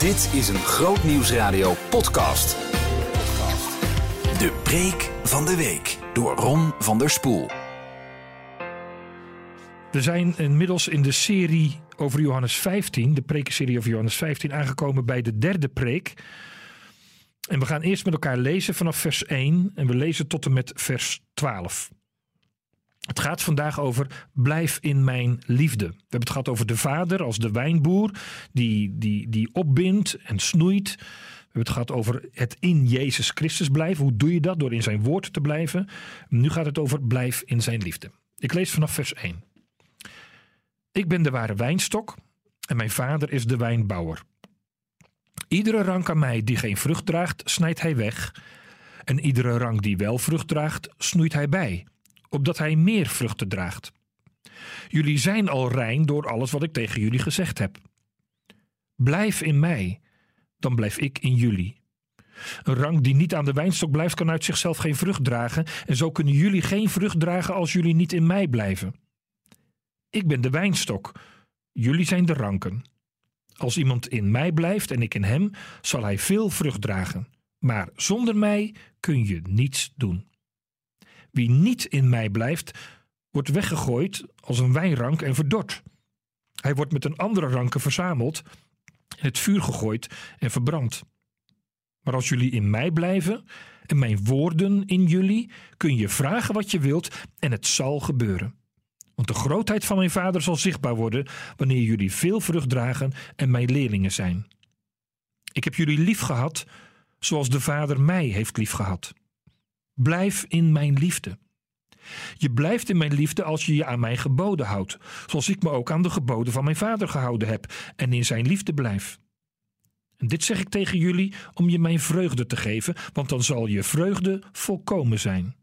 Dit is een Groot Nieuwsradio podcast. De preek van de week door Ron van der Spoel. We zijn inmiddels in de serie over Johannes 15, de prekenserie over Johannes 15, aangekomen bij de derde preek. En we gaan eerst met elkaar lezen vanaf vers 1 en we lezen tot en met vers 12. Het gaat vandaag over blijf in mijn liefde. We hebben het gehad over de vader als de wijnboer die, die, die opbindt en snoeit. We hebben het gehad over het in Jezus Christus blijven. Hoe doe je dat? Door in zijn woord te blijven. Nu gaat het over blijf in zijn liefde. Ik lees vanaf vers 1. Ik ben de ware wijnstok en mijn vader is de wijnbouwer. Iedere rank aan mij die geen vrucht draagt, snijdt hij weg. En iedere rank die wel vrucht draagt, snoeit hij bij opdat hij meer vruchten draagt. Jullie zijn al rein door alles wat ik tegen jullie gezegd heb. Blijf in mij, dan blijf ik in jullie. Een rank die niet aan de wijnstok blijft, kan uit zichzelf geen vrucht dragen, en zo kunnen jullie geen vrucht dragen als jullie niet in mij blijven. Ik ben de wijnstok, jullie zijn de ranken. Als iemand in mij blijft en ik in hem, zal hij veel vrucht dragen. Maar zonder mij kun je niets doen. Wie niet in mij blijft, wordt weggegooid als een wijnrank en verdord. Hij wordt met een andere ranken verzameld, het vuur gegooid en verbrand. Maar als jullie in mij blijven en mijn woorden in jullie, kun je vragen wat je wilt en het zal gebeuren. Want de grootheid van mijn vader zal zichtbaar worden wanneer jullie veel vrucht dragen en mijn leerlingen zijn. Ik heb jullie lief gehad zoals de vader mij heeft lief gehad. Blijf in mijn liefde. Je blijft in mijn liefde als je je aan mijn geboden houdt, zoals ik me ook aan de geboden van mijn vader gehouden heb en in zijn liefde blijf. En dit zeg ik tegen jullie om je mijn vreugde te geven, want dan zal je vreugde volkomen zijn.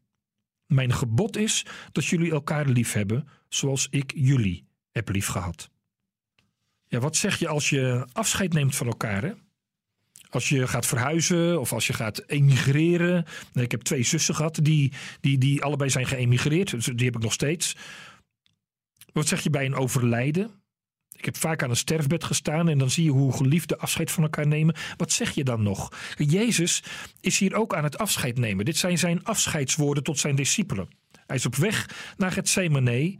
Mijn gebod is dat jullie elkaar lief hebben, zoals ik jullie heb lief gehad. Ja, wat zeg je als je afscheid neemt van elkaar? Hè? Als je gaat verhuizen of als je gaat emigreren. Ik heb twee zussen gehad die, die, die allebei zijn geëmigreerd. Dus die heb ik nog steeds. Wat zeg je bij een overlijden? Ik heb vaak aan een sterfbed gestaan en dan zie je hoe geliefden afscheid van elkaar nemen. Wat zeg je dan nog? Jezus is hier ook aan het afscheid nemen. Dit zijn zijn afscheidswoorden tot zijn discipelen. Hij is op weg naar het Gethsemane.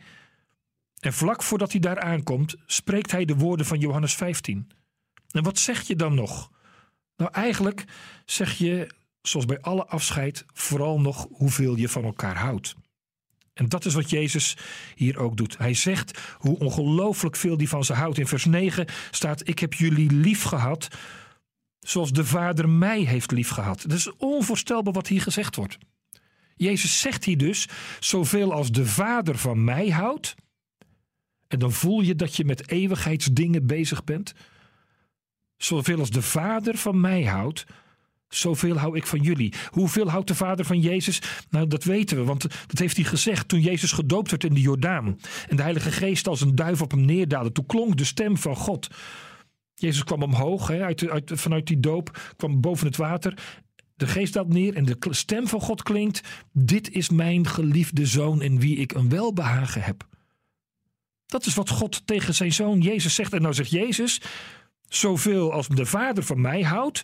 En vlak voordat hij daar aankomt, spreekt hij de woorden van Johannes 15. En wat zeg je dan nog? Nou, eigenlijk zeg je, zoals bij alle afscheid, vooral nog hoeveel je van elkaar houdt. En dat is wat Jezus hier ook doet. Hij zegt hoe ongelooflijk veel hij van ze houdt. In vers 9 staat: Ik heb jullie lief gehad, zoals de Vader mij heeft lief gehad. Dat is onvoorstelbaar wat hier gezegd wordt. Jezus zegt hier dus: zoveel als de Vader van mij houdt. En dan voel je dat je met eeuwigheidsdingen bezig bent. Zoveel als de Vader van mij houdt, zoveel hou ik van jullie. Hoeveel houdt de Vader van Jezus? Nou, dat weten we, want dat heeft hij gezegd toen Jezus gedoopt werd in de Jordaan. En de Heilige Geest als een duif op hem neerdaalde. Toen klonk de stem van God. Jezus kwam omhoog, hè, uit, uit, vanuit die doop, kwam boven het water. De geest daalt neer en de stem van God klinkt: Dit is mijn geliefde zoon in wie ik een welbehagen heb. Dat is wat God tegen zijn zoon Jezus zegt. En nou zegt Jezus: Zoveel als de vader van mij houdt,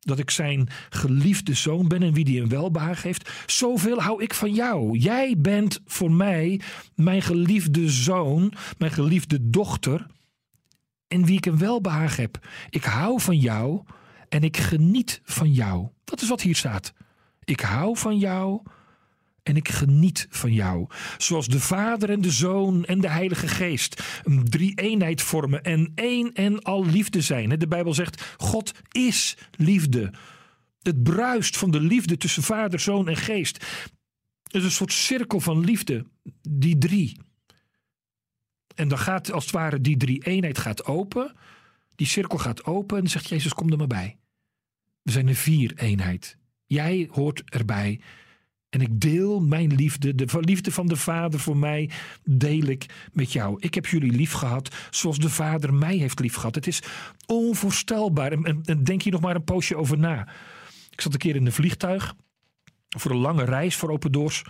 dat ik zijn geliefde zoon ben en wie die een welbehaag heeft, zoveel hou ik van jou. Jij bent voor mij mijn geliefde zoon, mijn geliefde dochter, en wie ik een welbehaag heb. Ik hou van jou en ik geniet van jou. Dat is wat hier staat. Ik hou van jou en ik geniet van jou. Zoals de Vader en de Zoon en de Heilige Geest een drie-eenheid vormen en één en al liefde zijn. De Bijbel zegt: God is liefde. Het bruist van de liefde tussen Vader, Zoon en Geest. Het is een soort cirkel van liefde, die drie. En dan gaat als het ware die drie-eenheid gaat open. Die cirkel gaat open en dan zegt Jezus: Kom er maar bij. We zijn een vier-eenheid. Jij hoort erbij. En ik deel mijn liefde, de liefde van de Vader voor mij, deel ik met jou. Ik heb jullie lief gehad zoals de Vader mij heeft lief gehad. Het is onvoorstelbaar. En, en, denk hier nog maar een poosje over na. Ik zat een keer in een vliegtuig voor een lange reis voor Open Doors.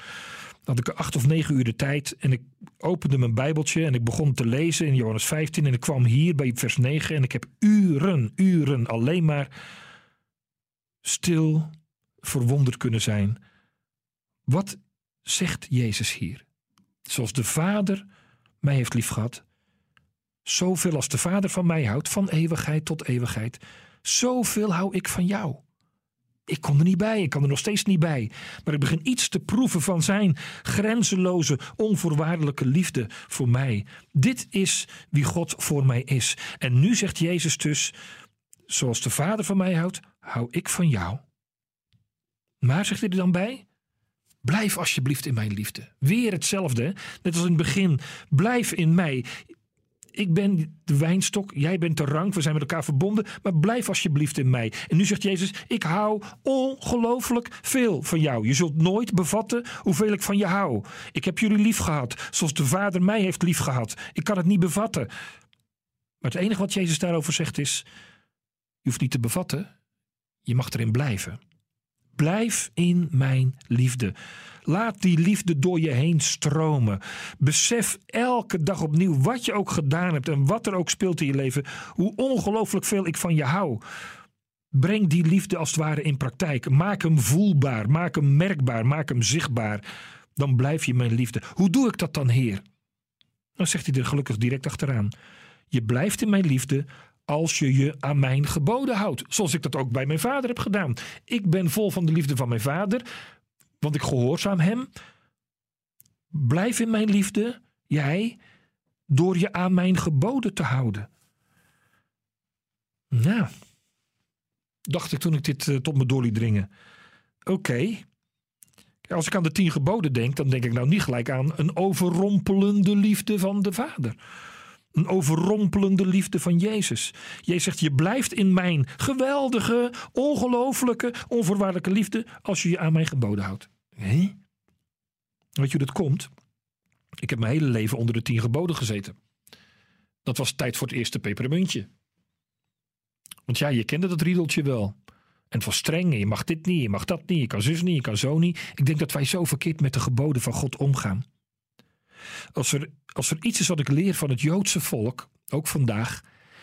had ik acht of negen uur de tijd en ik opende mijn Bijbeltje en ik begon te lezen in Johannes 15 en ik kwam hier bij vers 9 en ik heb uren, uren alleen maar stil verwonderd kunnen zijn. Wat zegt Jezus hier? Zoals de Vader mij heeft liefgehad, zoveel als de Vader van mij houdt, van eeuwigheid tot eeuwigheid, zoveel hou ik van jou. Ik kon er niet bij, ik kan er nog steeds niet bij. Maar ik begin iets te proeven van zijn grenzeloze, onvoorwaardelijke liefde voor mij. Dit is wie God voor mij is. En nu zegt Jezus dus: Zoals de Vader van mij houdt, hou ik van jou. Maar zegt hij er dan bij? Blijf alsjeblieft in mijn liefde. Weer hetzelfde, net als in het begin. Blijf in mij ik ben de wijnstok, jij bent de rank, we zijn met elkaar verbonden, maar blijf alsjeblieft in mij. En nu zegt Jezus, ik hou ongelooflijk veel van jou. Je zult nooit bevatten hoeveel ik van je hou. Ik heb jullie lief gehad, zoals de Vader mij heeft lief gehad. Ik kan het niet bevatten. Maar het enige wat Jezus daarover zegt is, je hoeft niet te bevatten, je mag erin blijven. Blijf in mijn liefde. Laat die liefde door je heen stromen. Besef elke dag opnieuw wat je ook gedaan hebt en wat er ook speelt in je leven, hoe ongelooflijk veel ik van je hou. Breng die liefde als het ware in praktijk. Maak hem voelbaar, maak hem merkbaar, maak hem zichtbaar. Dan blijf je mijn liefde. Hoe doe ik dat dan, Heer? Dan zegt hij er gelukkig direct achteraan. Je blijft in mijn liefde als je je aan mijn geboden houdt. Zoals ik dat ook bij mijn vader heb gedaan. Ik ben vol van de liefde van mijn vader, want ik gehoorzaam hem. Blijf in mijn liefde, jij, door je aan mijn geboden te houden. Nou, dacht ik toen ik dit uh, tot me door liet dringen. Oké. Als ik aan de tien geboden denk, dan denk ik nou niet gelijk aan een overrompelende liefde van de Vader. Een overrompelende liefde van Jezus. Jezus zegt: Je blijft in mijn geweldige, ongelooflijke, onvoorwaardelijke liefde. als je je aan mijn geboden houdt. Hé? Weet je hoe dat komt? Ik heb mijn hele leven onder de tien geboden gezeten. Dat was tijd voor het eerste pepermuntje. Want ja, je kende dat riedeltje wel. En het was streng. je mag dit niet, je mag dat niet, je kan zus niet, je kan zo niet. Ik denk dat wij zo verkeerd met de geboden van God omgaan. Als er, als er iets is wat ik leer van het Joodse volk, ook vandaag,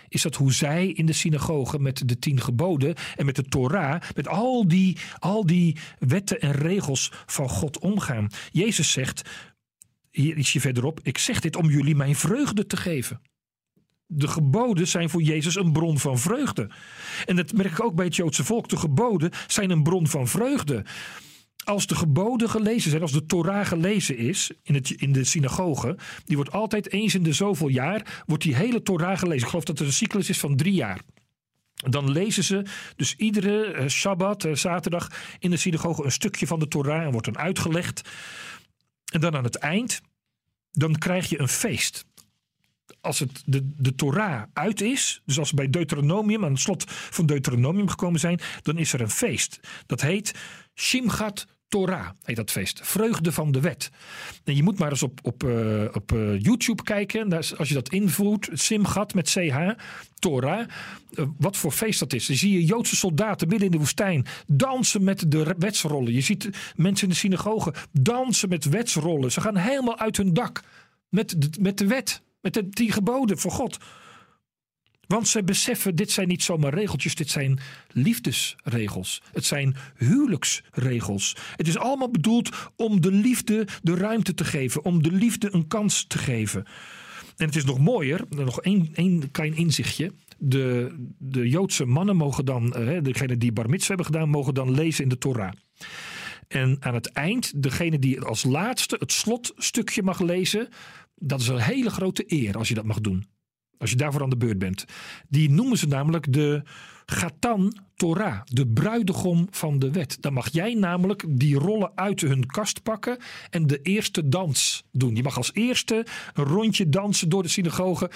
is dat hoe zij in de synagoge met de tien geboden en met de Torah, met al die, al die wetten en regels van God omgaan. Jezus zegt, hier ietsje verderop, ik zeg dit om jullie mijn vreugde te geven. De geboden zijn voor Jezus een bron van vreugde. En dat merk ik ook bij het Joodse volk. De geboden zijn een bron van vreugde als de geboden gelezen zijn, als de Torah gelezen is in, het, in de synagoge, die wordt altijd eens in de zoveel jaar, wordt die hele Torah gelezen. Ik geloof dat het een cyclus is van drie jaar. Dan lezen ze dus iedere uh, Shabbat, uh, zaterdag, in de synagoge een stukje van de Torah en wordt dan uitgelegd. En dan aan het eind, dan krijg je een feest als het de, de Torah uit is, dus als we bij Deuteronomium, aan het slot van Deuteronomium gekomen zijn, dan is er een feest. Dat heet Shimgat Torah heet dat feest. Vreugde van de wet. En je moet maar eens op, op, uh, op uh, YouTube kijken. Als je dat invoert, Simgat met CH, Torah. Uh, wat voor feest dat is. Dan zie je Joodse soldaten midden in de woestijn dansen met de wetsrollen. Je ziet mensen in de synagoge dansen met wetsrollen. Ze gaan helemaal uit hun dak met de, met de wet. Met de tien geboden voor God. Want zij beseffen, dit zijn niet zomaar regeltjes, dit zijn liefdesregels. Het zijn huwelijksregels. Het is allemaal bedoeld om de liefde de ruimte te geven, om de liefde een kans te geven. En het is nog mooier, nog één, één klein inzichtje. De, de Joodse mannen mogen dan, eh, degene die bar hebben gedaan, mogen dan lezen in de Torah. En aan het eind, degene die als laatste het slotstukje mag lezen, dat is een hele grote eer als je dat mag doen. Als je daarvoor aan de beurt bent. Die noemen ze namelijk de Gatan Torah, de bruidegom van de wet. Dan mag jij namelijk die rollen uit hun kast pakken en de eerste dans doen. Je mag als eerste een rondje dansen door de synagoge,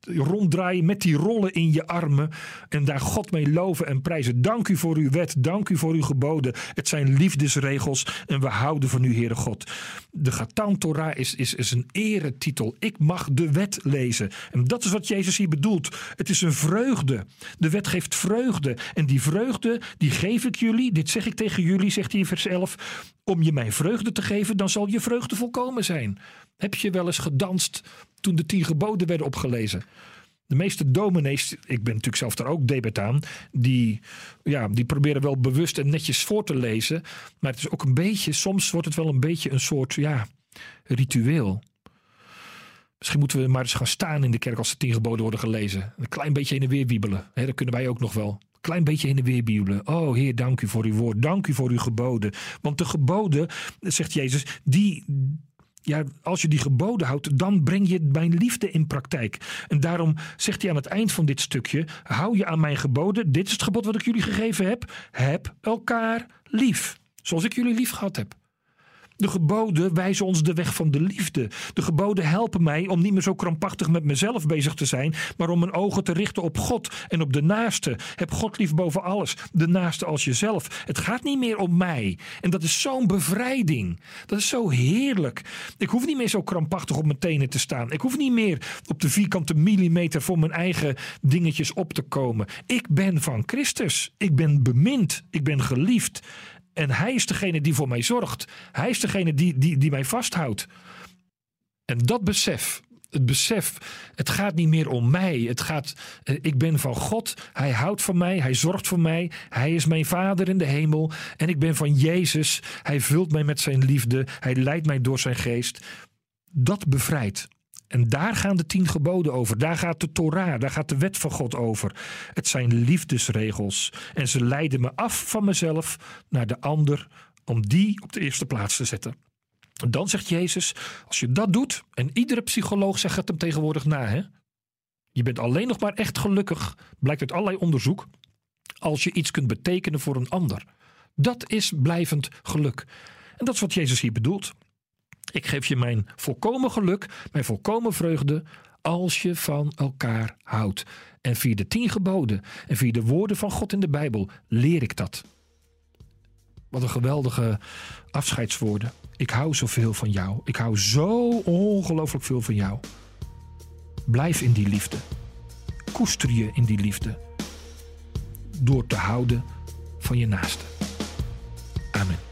ronddraaien met die rollen in je armen en daar God mee loven en prijzen. Dank u voor uw wet, dank u voor uw geboden. Het zijn liefdesregels en we houden van u, Heere God. De Gatan Torah is, is, is een eretitel. Ik mag de wet lezen. En dat is wat Jezus hier bedoelt. Het is een vreugde. De wet geeft vreugde. En die vreugde, die geef ik jullie. Dit zeg ik tegen jullie, zegt hij in vers 11. Om je mijn vreugde te geven, dan zal je vreugde volkomen zijn. Heb je wel eens gedanst toen de tien geboden werden opgelezen? De meeste dominees, ik ben natuurlijk zelf daar ook debet aan, die, ja, die proberen wel bewust en netjes voor te lezen. Maar het is ook een beetje, soms wordt het wel een beetje een soort ja, ritueel. Misschien moeten we maar eens gaan staan in de kerk als de tien geboden worden gelezen. Een klein beetje heen en weer wiebelen. Dat kunnen wij ook nog wel. Klein beetje heen en weer wiebelen. Oh Heer, dank u voor uw woord. Dank u voor uw geboden. Want de geboden, zegt Jezus, die, ja, als je die geboden houdt, dan breng je mijn liefde in praktijk. En daarom zegt hij aan het eind van dit stukje: hou je aan mijn geboden. Dit is het gebod wat ik jullie gegeven heb. Heb elkaar lief. Zoals ik jullie lief gehad heb. De geboden wijzen ons de weg van de liefde. De geboden helpen mij om niet meer zo krampachtig met mezelf bezig te zijn, maar om mijn ogen te richten op God en op de naaste. Heb God lief boven alles, de naaste als jezelf. Het gaat niet meer om mij. En dat is zo'n bevrijding. Dat is zo heerlijk. Ik hoef niet meer zo krampachtig op mijn tenen te staan. Ik hoef niet meer op de vierkante millimeter voor mijn eigen dingetjes op te komen. Ik ben van Christus. Ik ben bemind. Ik ben geliefd. En hij is degene die voor mij zorgt. Hij is degene die, die, die mij vasthoudt. En dat besef, het besef, het gaat niet meer om mij. Het gaat, eh, ik ben van God. Hij houdt van mij. Hij zorgt voor mij. Hij is mijn vader in de hemel. En ik ben van Jezus. Hij vult mij met zijn liefde. Hij leidt mij door zijn geest. Dat bevrijdt. En daar gaan de tien geboden over. Daar gaat de Torah, daar gaat de wet van God over. Het zijn liefdesregels. En ze leiden me af van mezelf naar de ander om die op de eerste plaats te zetten. En dan zegt Jezus, als je dat doet, en iedere psycholoog zegt het hem tegenwoordig na, hè? je bent alleen nog maar echt gelukkig, blijkt uit allerlei onderzoek, als je iets kunt betekenen voor een ander. Dat is blijvend geluk. En dat is wat Jezus hier bedoelt. Ik geef je mijn volkomen geluk, mijn volkomen vreugde, als je van elkaar houdt. En via de tien geboden en via de woorden van God in de Bijbel leer ik dat. Wat een geweldige afscheidswoorden. Ik hou zoveel van jou. Ik hou zo ongelooflijk veel van jou. Blijf in die liefde. Koester je in die liefde. Door te houden van je naaste. Amen.